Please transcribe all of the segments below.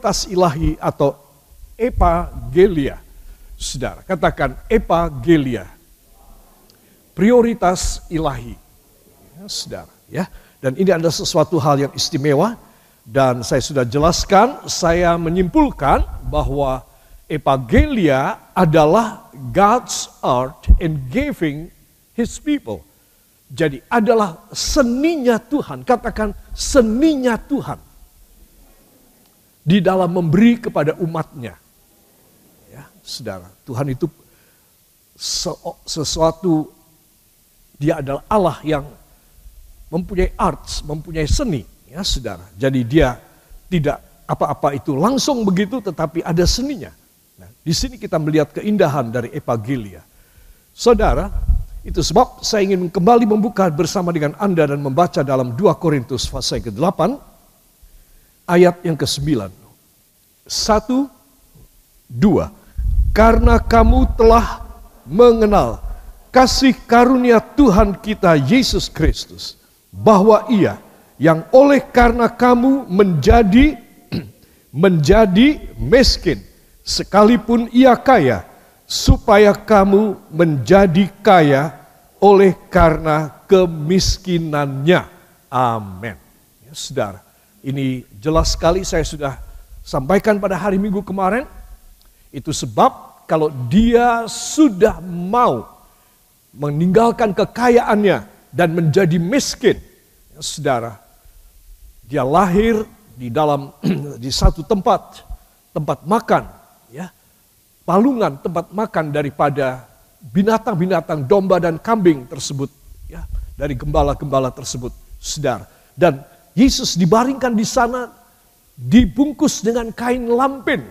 prioritas ilahi atau epagelia. Saudara, katakan epagelia. Prioritas ilahi. Ya, saudara, ya. Dan ini adalah sesuatu hal yang istimewa dan saya sudah jelaskan, saya menyimpulkan bahwa epagelia adalah God's art in giving his people. Jadi adalah seninya Tuhan, katakan seninya Tuhan di dalam memberi kepada umatnya. Ya, saudara, Tuhan itu sesuatu, dia adalah Allah yang mempunyai arts, mempunyai seni, ya saudara. Jadi dia tidak apa-apa itu langsung begitu, tetapi ada seninya. Nah, di sini kita melihat keindahan dari epagilia. Saudara, itu sebab saya ingin kembali membuka bersama dengan Anda dan membaca dalam 2 Korintus pasal ke-8 ayat yang ke-9. Satu, dua. Karena kamu telah mengenal kasih karunia Tuhan kita Yesus Kristus. Bahwa ia yang oleh karena kamu menjadi menjadi miskin sekalipun ia kaya supaya kamu menjadi kaya oleh karena kemiskinannya. Amin. Ya, saudara, ini jelas sekali saya sudah sampaikan pada hari Minggu kemarin. Itu sebab kalau dia sudah mau meninggalkan kekayaannya dan menjadi miskin, ya, saudara, dia lahir di dalam di satu tempat, tempat makan, ya, palungan tempat makan daripada binatang-binatang domba dan kambing tersebut ya dari gembala-gembala tersebut sedar dan Yesus dibaringkan di sana dibungkus dengan kain lampin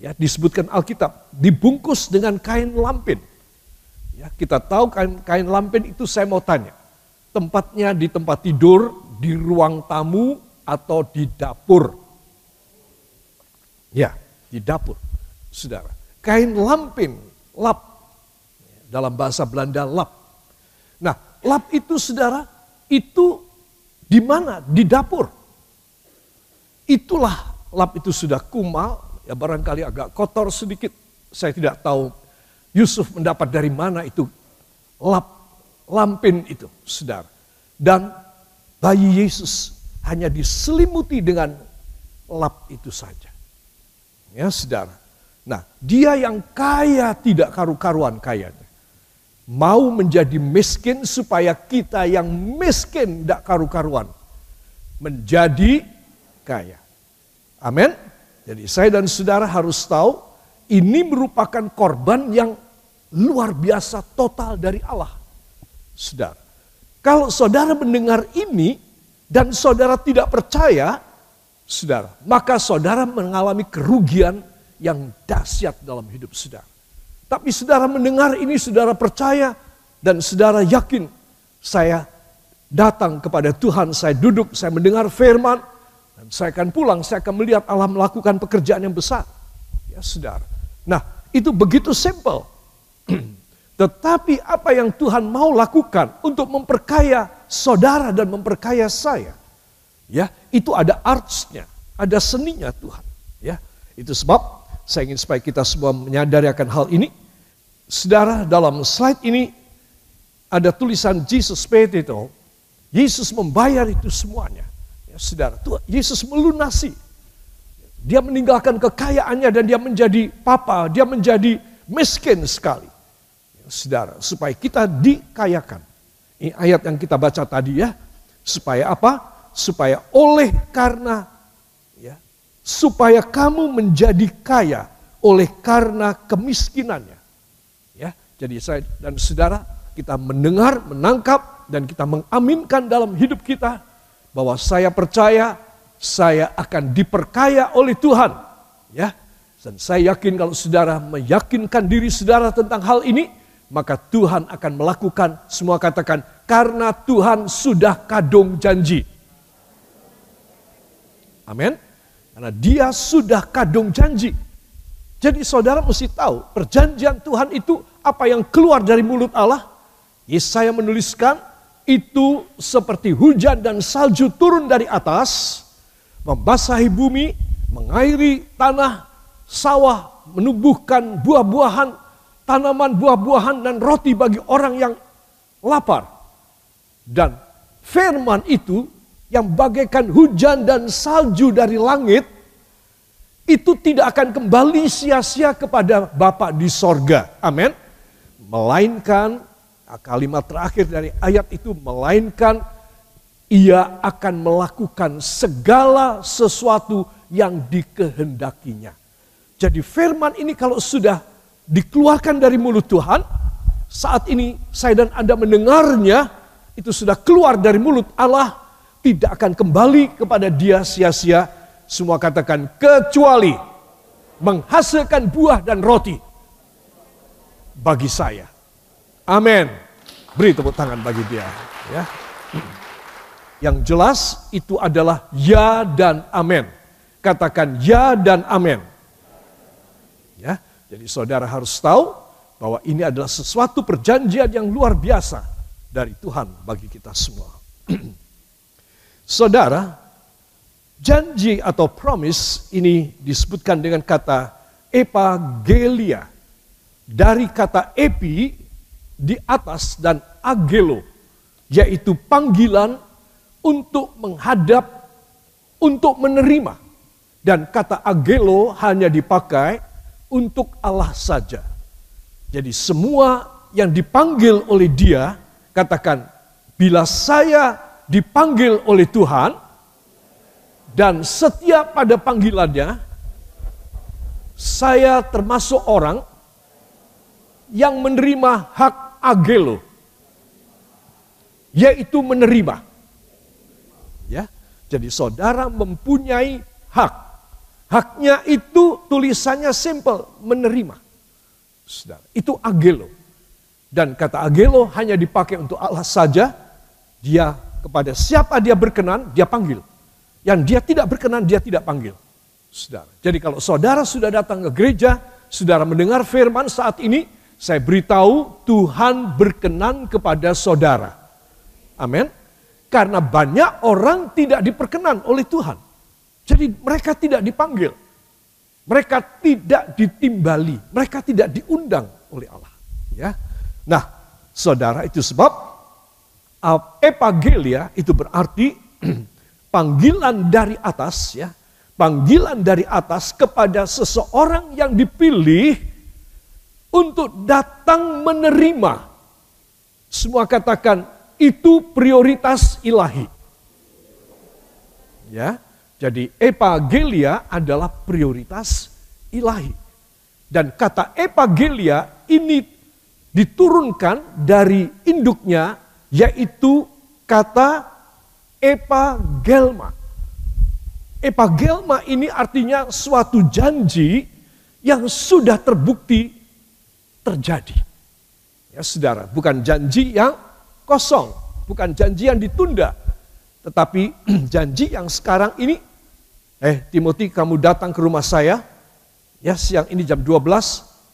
ya disebutkan Alkitab dibungkus dengan kain lampin ya kita tahu kain kain lampin itu saya mau tanya tempatnya di tempat tidur di ruang tamu atau di dapur ya di dapur saudara. Kain lampin, lap. Dalam bahasa Belanda lap. Nah, lap itu saudara, itu di mana? Di dapur. Itulah lap itu sudah kumal, ya barangkali agak kotor sedikit. Saya tidak tahu Yusuf mendapat dari mana itu lap, lampin itu, saudara. Dan bayi Yesus hanya diselimuti dengan lap itu saja. Ya, saudara. Nah, dia yang kaya tidak karu-karuan kayanya. Mau menjadi miskin supaya kita yang miskin tidak karu-karuan. Menjadi kaya. Amin. Jadi saya dan saudara harus tahu ini merupakan korban yang luar biasa total dari Allah. Saudara, kalau saudara mendengar ini dan saudara tidak percaya, saudara, maka saudara mengalami kerugian yang dahsyat dalam hidup saudara. Tapi saudara mendengar ini, saudara percaya dan saudara yakin saya datang kepada Tuhan, saya duduk, saya mendengar firman, dan saya akan pulang, saya akan melihat Allah melakukan pekerjaan yang besar. Ya saudara. Nah itu begitu simple. Tetapi apa yang Tuhan mau lakukan untuk memperkaya saudara dan memperkaya saya, ya itu ada artsnya, ada seninya Tuhan. Ya itu sebab saya ingin supaya kita semua menyadari akan hal ini. Saudara, dalam slide ini ada tulisan Jesus paid it all. Yesus membayar itu semuanya. Ya, saudara, Tuhan, Yesus melunasi. Dia meninggalkan kekayaannya dan dia menjadi papa, dia menjadi miskin sekali. Ya, saudara, supaya kita dikayakan. Ini ayat yang kita baca tadi ya. Supaya apa? Supaya oleh karena supaya kamu menjadi kaya oleh karena kemiskinannya. Ya, jadi saya dan saudara kita mendengar, menangkap dan kita mengaminkan dalam hidup kita bahwa saya percaya saya akan diperkaya oleh Tuhan. Ya. Dan saya yakin kalau saudara meyakinkan diri saudara tentang hal ini, maka Tuhan akan melakukan semua katakan karena Tuhan sudah kadung janji. Amin. Karena dia sudah kadung janji. Jadi saudara mesti tahu perjanjian Tuhan itu apa yang keluar dari mulut Allah. Yesaya menuliskan itu seperti hujan dan salju turun dari atas. membasahi bumi, mengairi tanah, sawah, menumbuhkan buah-buahan, tanaman buah-buahan dan roti bagi orang yang lapar. Dan firman itu yang bagaikan hujan dan salju dari langit, itu tidak akan kembali sia-sia kepada Bapa di sorga. Amin. Melainkan, kalimat terakhir dari ayat itu, melainkan ia akan melakukan segala sesuatu yang dikehendakinya. Jadi firman ini kalau sudah dikeluarkan dari mulut Tuhan, saat ini saya dan Anda mendengarnya, itu sudah keluar dari mulut Allah, tidak akan kembali kepada dia sia-sia. Semua katakan kecuali menghasilkan buah dan roti bagi saya. Amin. Beri tepuk tangan bagi dia. Ya. Yang jelas itu adalah ya dan amin. Katakan ya dan amin. Ya, jadi saudara harus tahu bahwa ini adalah sesuatu perjanjian yang luar biasa dari Tuhan bagi kita semua. saudara, janji atau promise ini disebutkan dengan kata epagelia. Dari kata epi di atas dan agelo, yaitu panggilan untuk menghadap, untuk menerima. Dan kata agelo hanya dipakai untuk Allah saja. Jadi semua yang dipanggil oleh dia, katakan, bila saya dipanggil oleh Tuhan, dan setiap pada panggilannya, saya termasuk orang yang menerima hak agelo, yaitu menerima. Ya. Jadi saudara mempunyai hak. Haknya itu tulisannya simple, menerima. Saudara, itu agelo. Dan kata agelo hanya dipakai untuk Allah saja. Dia kepada siapa dia berkenan, dia panggil. Yang dia tidak berkenan, dia tidak panggil. Saudara. Jadi kalau saudara sudah datang ke gereja, saudara mendengar firman saat ini, saya beritahu Tuhan berkenan kepada saudara. Amin. Karena banyak orang tidak diperkenan oleh Tuhan. Jadi mereka tidak dipanggil. Mereka tidak ditimbali. Mereka tidak diundang oleh Allah. Ya. Nah, saudara itu sebab epagelia itu berarti panggilan dari atas ya. Panggilan dari atas kepada seseorang yang dipilih untuk datang menerima. Semua katakan itu prioritas ilahi. Ya, jadi epagelia adalah prioritas ilahi. Dan kata epagelia ini diturunkan dari induknya yaitu kata epagelma. Epagelma ini artinya suatu janji yang sudah terbukti terjadi. Ya saudara, bukan janji yang kosong, bukan janji yang ditunda, tetapi janji yang sekarang ini, eh Timothy kamu datang ke rumah saya, ya siang ini jam 12,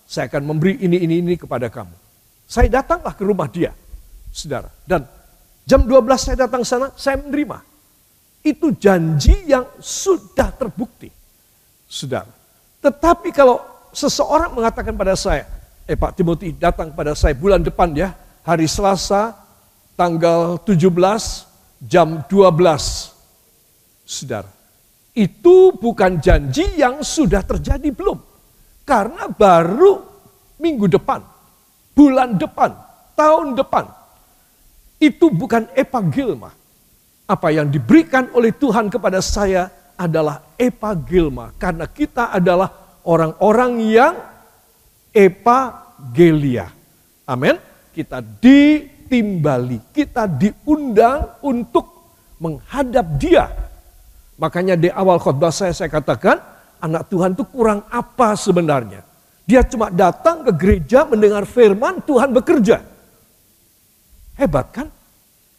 saya akan memberi ini, ini, ini kepada kamu. Saya datanglah ke rumah dia, saudara. Dan jam 12 saya datang sana, saya menerima. Itu janji yang sudah terbukti, saudara. Tetapi kalau seseorang mengatakan pada saya, eh Pak Timothy datang pada saya bulan depan ya, hari Selasa tanggal 17 jam 12. Saudara, itu bukan janji yang sudah terjadi belum. Karena baru minggu depan, bulan depan, tahun depan. Itu bukan epagilma. Apa yang diberikan oleh Tuhan kepada saya adalah epagilma. Karena kita adalah orang-orang yang epagelia. Amin. Kita di ditimbali, kita diundang untuk menghadap dia. Makanya di awal khotbah saya saya katakan, anak Tuhan itu kurang apa sebenarnya? Dia cuma datang ke gereja mendengar firman Tuhan bekerja. Hebat kan?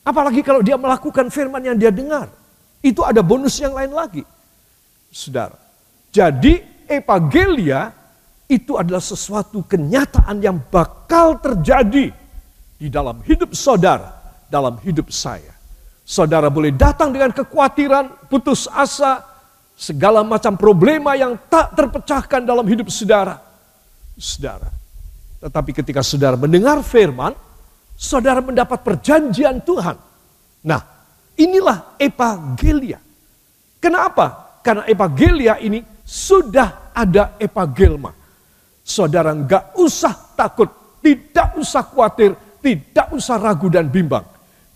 Apalagi kalau dia melakukan firman yang dia dengar. Itu ada bonus yang lain lagi. Saudara. Jadi evangelia itu adalah sesuatu kenyataan yang bakal terjadi di dalam hidup saudara, dalam hidup saya. Saudara boleh datang dengan kekhawatiran, putus asa, segala macam problema yang tak terpecahkan dalam hidup saudara. Saudara. Tetapi ketika saudara mendengar firman, saudara mendapat perjanjian Tuhan. Nah, inilah epagelia. Kenapa? Karena epagelia ini sudah ada epagelma. Saudara nggak usah takut, tidak usah khawatir, tidak usah ragu dan bimbang.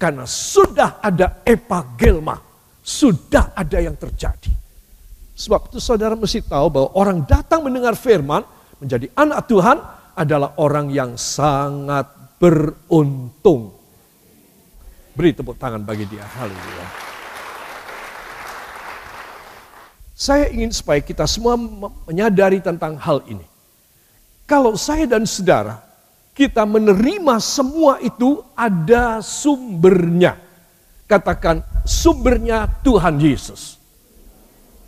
Karena sudah ada epagelma, sudah ada yang terjadi. Sebab itu saudara mesti tahu bahwa orang datang mendengar firman, menjadi anak Tuhan adalah orang yang sangat beruntung. Beri tepuk tangan bagi dia. Haleluya. Saya ingin supaya kita semua menyadari tentang hal ini. Kalau saya dan saudara, kita menerima semua itu ada sumbernya. Katakan sumbernya Tuhan Yesus.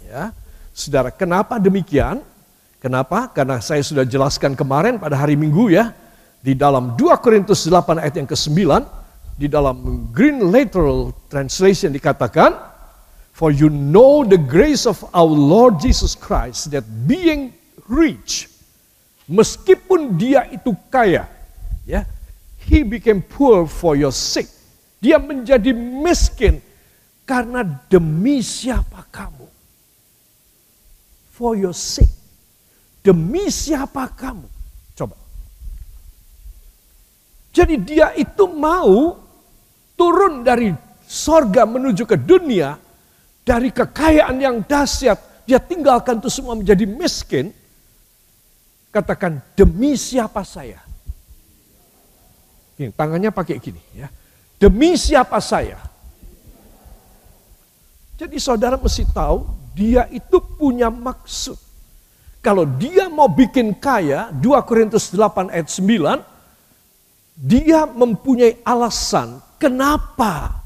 Ya. Saudara, kenapa demikian? Kenapa? Karena saya sudah jelaskan kemarin pada hari Minggu ya, di dalam 2 Korintus 8 ayat yang ke-9, di dalam Green Literal Translation dikatakan, For you know the grace of our Lord Jesus Christ, that being rich, meskipun dia itu kaya, ya, he became poor for your sake. Dia menjadi miskin karena demi siapa kamu for your sake. Demi siapa kamu? Coba. Jadi dia itu mau turun dari sorga menuju ke dunia, dari kekayaan yang dahsyat, dia tinggalkan itu semua menjadi miskin. Katakan, demi siapa saya? Ini, tangannya pakai gini ya. Demi siapa saya? Jadi saudara mesti tahu dia itu punya maksud. Kalau dia mau bikin kaya, 2 Korintus 8 ayat 9, dia mempunyai alasan kenapa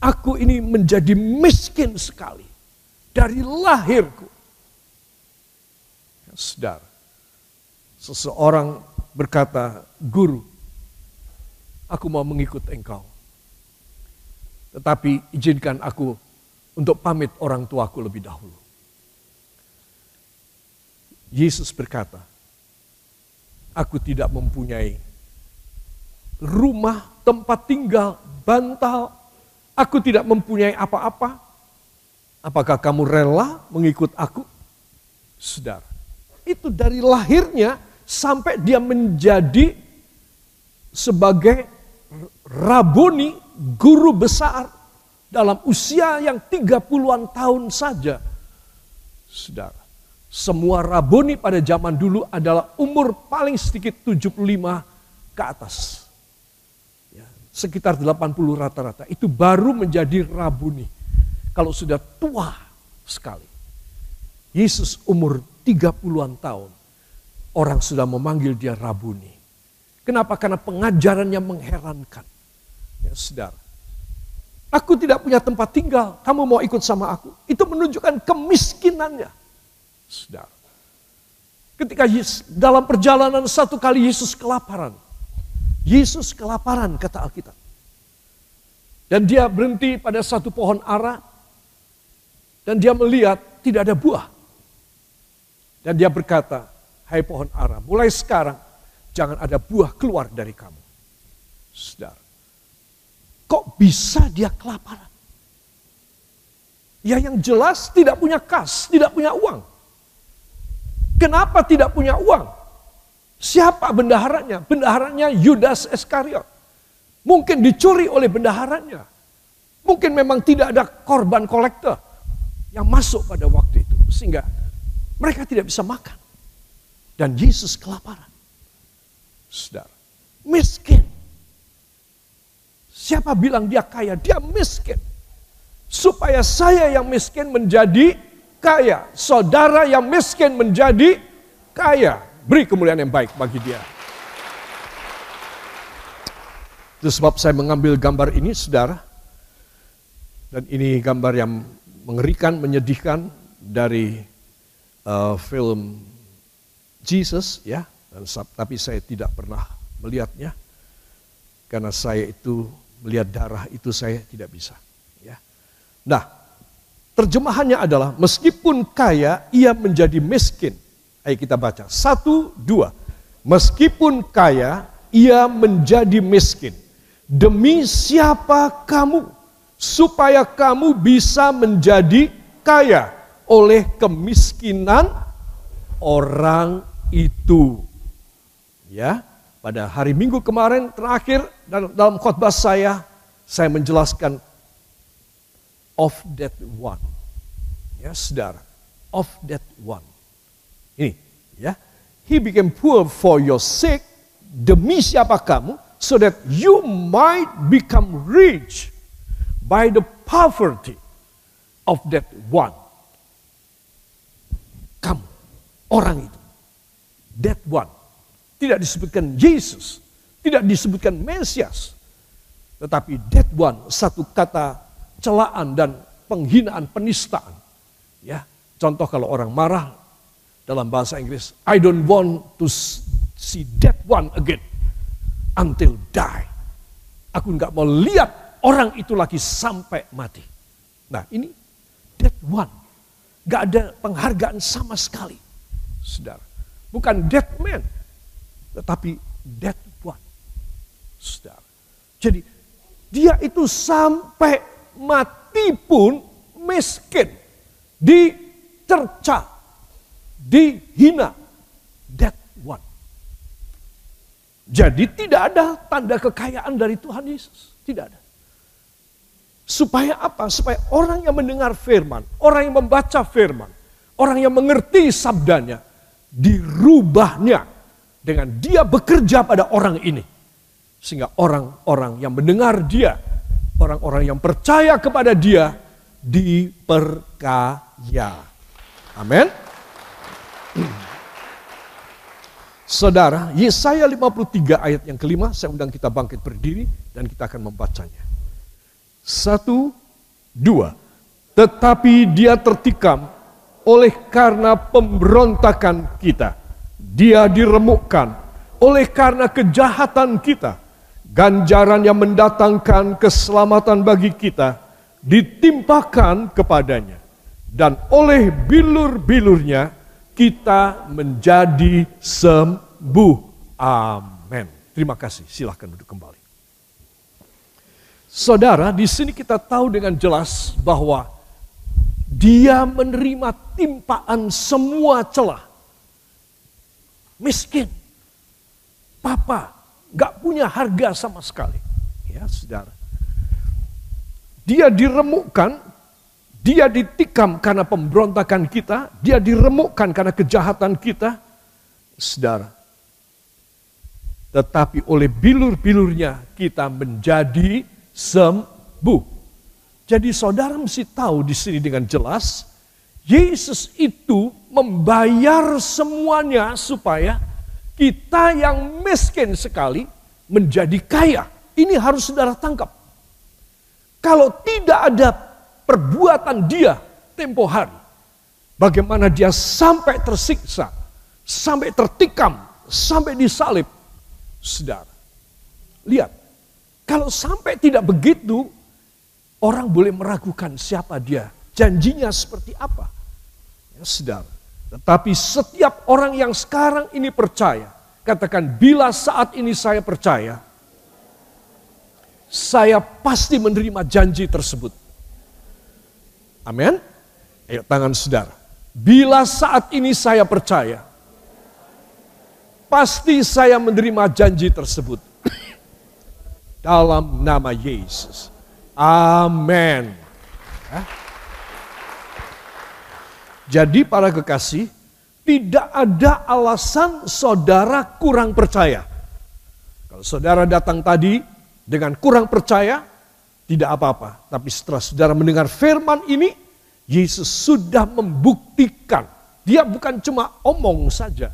aku ini menjadi miskin sekali dari lahirku. Saudara, seseorang berkata, guru, aku mau mengikut engkau. Tetapi izinkan aku untuk pamit orang tuaku lebih dahulu. Yesus berkata, aku tidak mempunyai rumah, tempat tinggal, bantal. Aku tidak mempunyai apa-apa. Apakah kamu rela mengikut aku? Saudara, itu dari lahirnya sampai dia menjadi sebagai rabuni, guru besar dalam usia yang 30-an tahun saja. Saudara, semua rabuni pada zaman dulu adalah umur paling sedikit 75 ke atas. Ya, sekitar 80 rata-rata. Itu baru menjadi rabuni. Kalau sudah tua sekali. Yesus umur 30-an tahun. Orang sudah memanggil dia rabuni. Kenapa? Karena pengajarannya mengherankan. Ya, saudara. Aku tidak punya tempat tinggal, kamu mau ikut sama aku. Itu menunjukkan kemiskinannya. Saudara. Ketika Yesus, dalam perjalanan satu kali Yesus kelaparan. Yesus kelaparan kata Alkitab. Dan dia berhenti pada satu pohon ara. Dan dia melihat tidak ada buah. Dan dia berkata, hai pohon ara, mulai sekarang jangan ada buah keluar dari kamu. Saudara. Kok bisa dia kelaparan? Ya yang jelas tidak punya kas, tidak punya uang. Kenapa tidak punya uang? Siapa bendaharanya? Bendaharanya Yudas Iskariot. Mungkin dicuri oleh bendaharanya. Mungkin memang tidak ada korban kolektor yang masuk pada waktu itu. Sehingga mereka tidak bisa makan. Dan Yesus kelaparan. Saudara, miskin. Siapa bilang dia kaya? Dia miskin. Supaya saya yang miskin menjadi kaya. Saudara yang miskin menjadi kaya. Beri kemuliaan yang baik bagi dia. Itu sebab saya mengambil gambar ini, saudara. Dan ini gambar yang mengerikan, menyedihkan dari uh, film Jesus, ya. Dan, tapi saya tidak pernah melihatnya karena saya itu melihat darah itu saya tidak bisa. Ya. Nah, Terjemahannya adalah meskipun kaya ia menjadi miskin. Ayo kita baca. Satu, dua. Meskipun kaya ia menjadi miskin. Demi siapa kamu? Supaya kamu bisa menjadi kaya oleh kemiskinan orang itu. Ya, pada hari Minggu kemarin terakhir dalam khotbah saya saya menjelaskan of that one. Ya, saudara, of that one. Ini, ya. He became poor for your sake, demi siapa kamu, so that you might become rich by the poverty of that one. Kamu, orang itu. That one. Tidak disebutkan Yesus, tidak disebutkan Mesias. Tetapi that one, satu kata celaan dan penghinaan, penistaan. Ya, contoh kalau orang marah dalam bahasa Inggris, I don't want to see that one again until die. Aku nggak mau lihat orang itu lagi sampai mati. Nah ini that one. Gak ada penghargaan sama sekali. Saudara. Bukan dead man. Tetapi dead one. Saudara. Jadi dia itu sampai mati pun miskin, dicerca, dihina. That one. Jadi tidak ada tanda kekayaan dari Tuhan Yesus. Tidak ada. Supaya apa? Supaya orang yang mendengar firman, orang yang membaca firman, orang yang mengerti sabdanya, dirubahnya dengan dia bekerja pada orang ini. Sehingga orang-orang yang mendengar dia orang-orang yang percaya kepada dia diperkaya. Amin. Saudara, Yesaya 53 ayat yang kelima, saya undang kita bangkit berdiri dan kita akan membacanya. Satu, dua. Tetapi dia tertikam oleh karena pemberontakan kita. Dia diremukkan oleh karena kejahatan kita ganjaran yang mendatangkan keselamatan bagi kita ditimpakan kepadanya. Dan oleh bilur-bilurnya kita menjadi sembuh. Amin. Terima kasih. Silahkan duduk kembali. Saudara, di sini kita tahu dengan jelas bahwa dia menerima timpaan semua celah. Miskin. Papa Gak punya harga sama sekali. Ya saudara. Dia diremukkan, dia ditikam karena pemberontakan kita, dia diremukkan karena kejahatan kita. Saudara. Tetapi oleh bilur-bilurnya kita menjadi sembuh. Jadi saudara mesti tahu di sini dengan jelas, Yesus itu membayar semuanya supaya kita yang miskin sekali menjadi kaya. Ini harus saudara tangkap. Kalau tidak ada perbuatan dia tempo hari, bagaimana dia sampai tersiksa, sampai tertikam, sampai disalib, saudara. Lihat, kalau sampai tidak begitu, orang boleh meragukan siapa dia, janjinya seperti apa. Ya, saudara. Tetapi setiap orang yang sekarang ini percaya, katakan bila saat ini saya percaya, saya pasti menerima janji tersebut. Amin. Ayo tangan saudara. Bila saat ini saya percaya, pasti saya menerima janji tersebut. Dalam nama Yesus. Amin. Jadi para kekasih, tidak ada alasan saudara kurang percaya. Kalau saudara datang tadi dengan kurang percaya, tidak apa-apa. Tapi setelah saudara mendengar firman ini, Yesus sudah membuktikan. Dia bukan cuma omong saja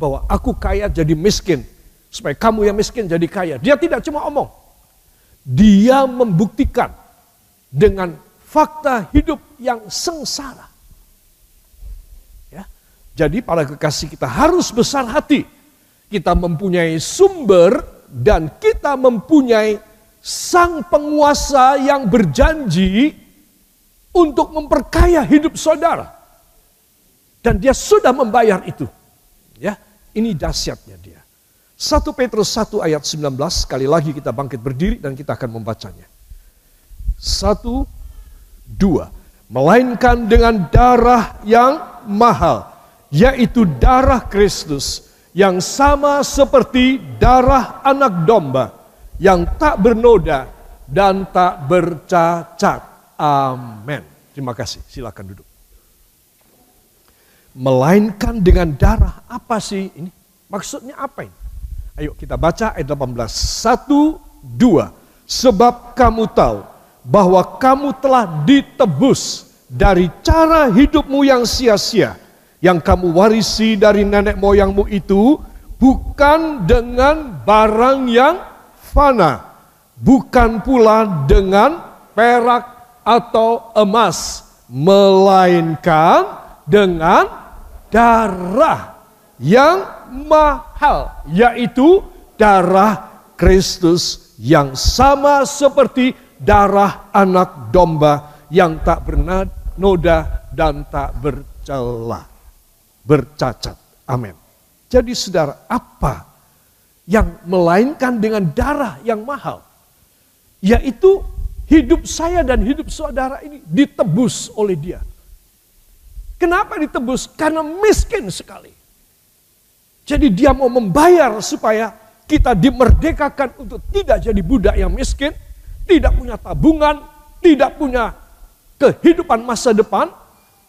bahwa aku kaya jadi miskin. Supaya kamu yang miskin jadi kaya. Dia tidak cuma omong. Dia membuktikan dengan fakta hidup yang sengsara. Jadi para kekasih kita harus besar hati. Kita mempunyai sumber dan kita mempunyai sang penguasa yang berjanji untuk memperkaya hidup saudara. Dan dia sudah membayar itu. Ya, ini dahsyatnya dia. 1 Petrus 1 ayat 19, sekali lagi kita bangkit berdiri dan kita akan membacanya. 1, 2. Melainkan dengan darah yang mahal, yaitu darah Kristus, yang sama seperti darah anak domba, yang tak bernoda dan tak bercacat. Amin. Terima kasih, silakan duduk melainkan dengan darah. Apa sih ini? Maksudnya apa ini? Ayo kita baca ayat 18. Satu, dua. Sebab kamu tahu bahwa kamu telah ditebus dari cara hidupmu yang sia-sia. Yang kamu warisi dari nenek moyangmu itu bukan dengan barang yang fana. Bukan pula dengan perak atau emas. Melainkan dengan darah yang mahal, yaitu darah Kristus yang sama seperti darah anak domba yang tak bernoda dan tak bercela, bercacat. Amin. Jadi saudara, apa yang melainkan dengan darah yang mahal? Yaitu hidup saya dan hidup saudara ini ditebus oleh dia Kenapa ditebus? Karena miskin sekali. Jadi dia mau membayar supaya kita dimerdekakan untuk tidak jadi budak yang miskin, tidak punya tabungan, tidak punya kehidupan masa depan,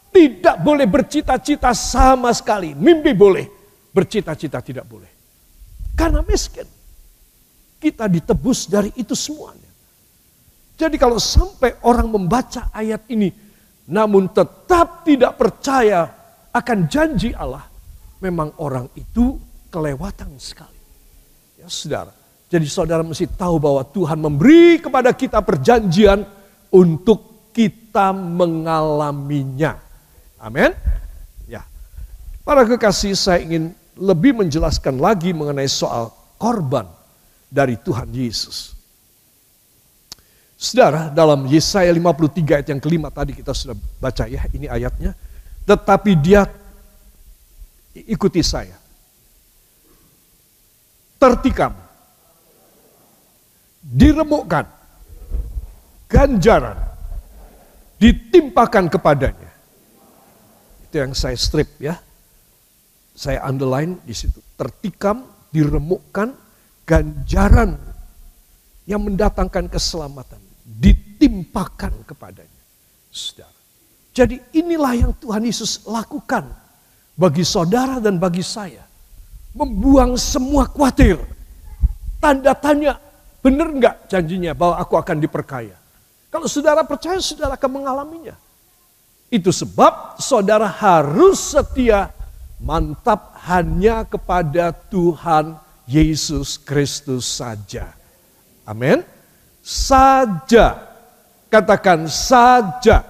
tidak boleh bercita-cita sama sekali. Mimpi boleh, bercita-cita tidak boleh. Karena miskin. Kita ditebus dari itu semuanya. Jadi kalau sampai orang membaca ayat ini, namun tetap tidak percaya akan janji Allah, memang orang itu kelewatan sekali. Ya saudara, jadi saudara mesti tahu bahwa Tuhan memberi kepada kita perjanjian untuk kita mengalaminya. Amin. Ya. Para kekasih saya ingin lebih menjelaskan lagi mengenai soal korban dari Tuhan Yesus. Saudara, dalam Yesaya 53 ayat yang kelima tadi kita sudah baca ya, ini ayatnya. Tetapi dia ikuti saya. Tertikam. Diremukkan. Ganjaran. Ditimpakan kepadanya. Itu yang saya strip ya. Saya underline di situ. Tertikam, diremukkan, ganjaran yang mendatangkan keselamatan ditimpakan kepadanya. Saudara. Jadi inilah yang Tuhan Yesus lakukan bagi saudara dan bagi saya. Membuang semua khawatir. Tanda tanya, benar enggak janjinya bahwa aku akan diperkaya? Kalau saudara percaya, saudara akan mengalaminya. Itu sebab saudara harus setia mantap hanya kepada Tuhan Yesus Kristus saja. Amin saja. Katakan saja.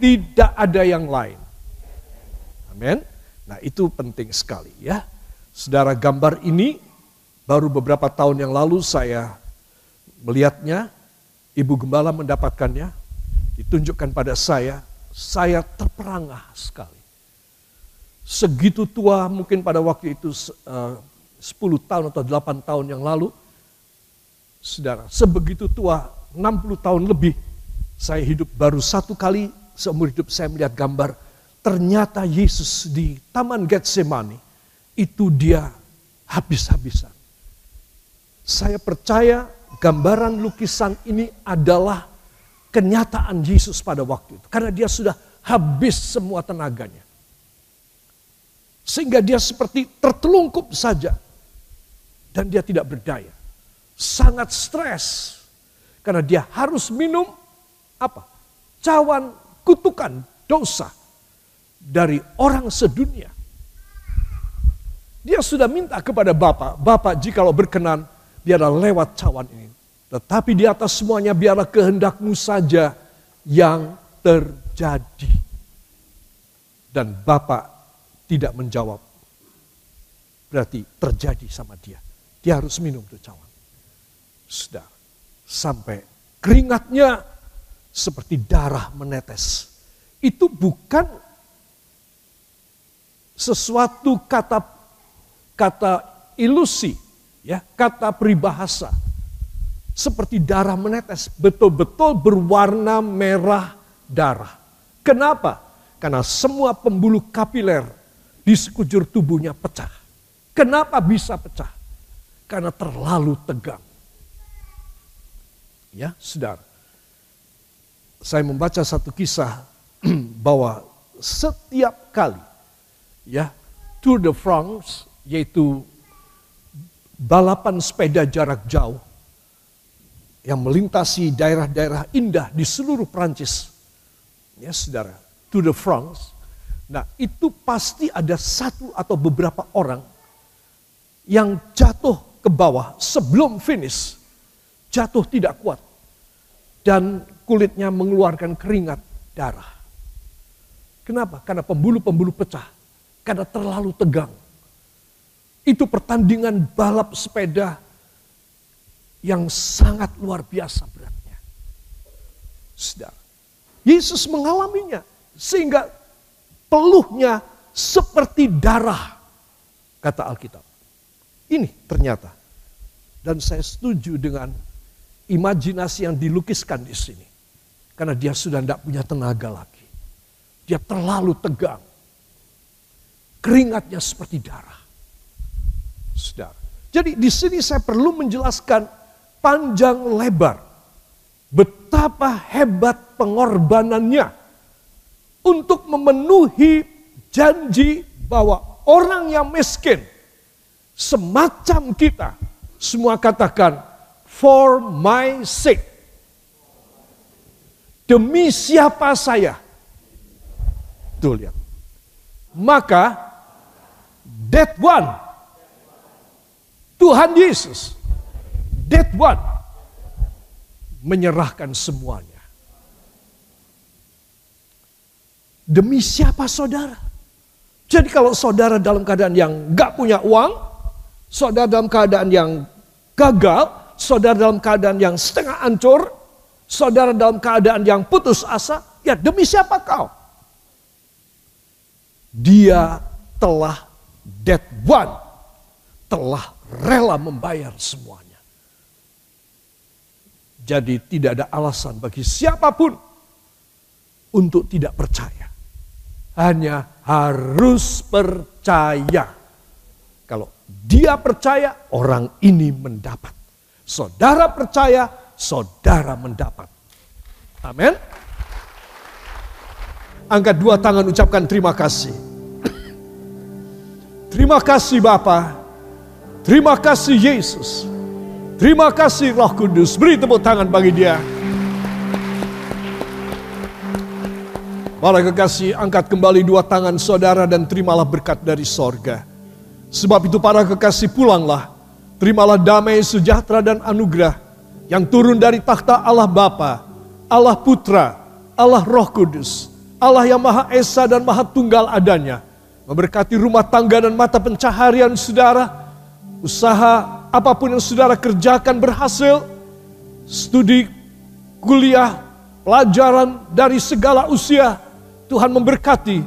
Tidak ada yang lain. Amin. Nah itu penting sekali ya. Saudara gambar ini baru beberapa tahun yang lalu saya melihatnya. Ibu Gembala mendapatkannya. Ditunjukkan pada saya. Saya terperangah sekali. Segitu tua mungkin pada waktu itu uh, 10 tahun atau 8 tahun yang lalu Saudara, sebegitu tua, 60 tahun lebih, saya hidup baru satu kali seumur hidup saya melihat gambar. Ternyata Yesus di Taman Getsemani, itu dia habis-habisan. Saya percaya gambaran lukisan ini adalah kenyataan Yesus pada waktu itu. Karena dia sudah habis semua tenaganya. Sehingga dia seperti tertelungkup saja. Dan dia tidak berdaya sangat stres karena dia harus minum apa? Cawan kutukan dosa dari orang sedunia. Dia sudah minta kepada Bapak, Bapak jikalau berkenan biarlah lewat cawan ini. Tetapi di atas semuanya biarlah kehendakmu saja yang terjadi. Dan Bapak tidak menjawab. Berarti terjadi sama dia. Dia harus minum tuh cawan. Sudah sampai keringatnya seperti darah menetes. Itu bukan sesuatu kata kata ilusi, ya, kata peribahasa. Seperti darah menetes, betul-betul berwarna merah darah. Kenapa? Karena semua pembuluh kapiler di sekujur tubuhnya pecah. Kenapa bisa pecah? Karena terlalu tegang. Ya, saudara. Saya membaca satu kisah bahwa setiap kali ya Tour de France yaitu balapan sepeda jarak jauh yang melintasi daerah-daerah indah di seluruh Prancis. Ya, Saudara, Tour de France. Nah, itu pasti ada satu atau beberapa orang yang jatuh ke bawah sebelum finish jatuh tidak kuat. Dan kulitnya mengeluarkan keringat darah. Kenapa? Karena pembuluh-pembuluh pecah. Karena terlalu tegang. Itu pertandingan balap sepeda yang sangat luar biasa beratnya. Saudara, Yesus mengalaminya sehingga peluhnya seperti darah, kata Alkitab. Ini ternyata. Dan saya setuju dengan imajinasi yang dilukiskan di sini. Karena dia sudah tidak punya tenaga lagi. Dia terlalu tegang. Keringatnya seperti darah. Saudara. Jadi di sini saya perlu menjelaskan panjang lebar. Betapa hebat pengorbanannya. Untuk memenuhi janji bahwa orang yang miskin. Semacam kita. Semua katakan for my sake. Demi siapa saya? Tuh lihat. Maka that one Tuhan Yesus that one menyerahkan semuanya. Demi siapa saudara? Jadi kalau saudara dalam keadaan yang gak punya uang, saudara dalam keadaan yang gagal, saudara dalam keadaan yang setengah hancur, saudara dalam keadaan yang putus asa, ya demi siapa kau? Dia telah that one telah rela membayar semuanya. Jadi tidak ada alasan bagi siapa pun untuk tidak percaya. Hanya harus percaya. Kalau dia percaya, orang ini mendapat. Saudara percaya, saudara mendapat. Amin. Angkat dua tangan ucapkan terima kasih. Terima kasih Bapa. Terima kasih Yesus. Terima kasih Roh Kudus. Beri tepuk tangan bagi dia. Para kekasih, angkat kembali dua tangan saudara dan terimalah berkat dari sorga. Sebab itu para kekasih pulanglah Terimalah damai, sejahtera dan anugerah yang turun dari takhta Allah Bapa, Allah Putra, Allah Roh Kudus, Allah yang Maha Esa dan Maha Tunggal adanya, memberkati rumah tangga dan mata pencaharian saudara, usaha apa pun yang saudara kerjakan berhasil, studi, kuliah, pelajaran dari segala usia, Tuhan memberkati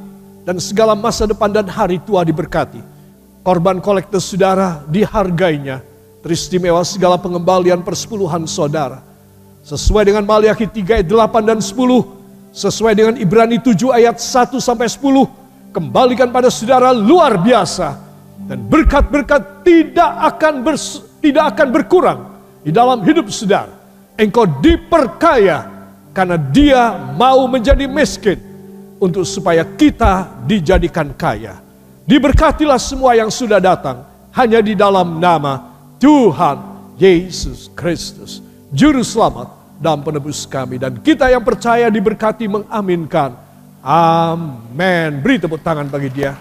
dan segala masa depan dan hari tua diberkati Korban kolektor saudara dihargainya. Teristimewa segala pengembalian persepuluhan saudara. Sesuai dengan Maliaki 3 ayat 8 dan 10. Sesuai dengan Ibrani 7 ayat 1 sampai 10. Kembalikan pada saudara luar biasa. Dan berkat-berkat tidak akan bers, tidak akan berkurang di dalam hidup saudara. Engkau diperkaya karena dia mau menjadi miskin untuk supaya kita dijadikan kaya. Diberkatilah semua yang sudah datang hanya di dalam nama Tuhan Yesus Kristus. Juru selamat dan penebus kami. Dan kita yang percaya diberkati mengaminkan. Amin. Beri tepuk tangan bagi dia.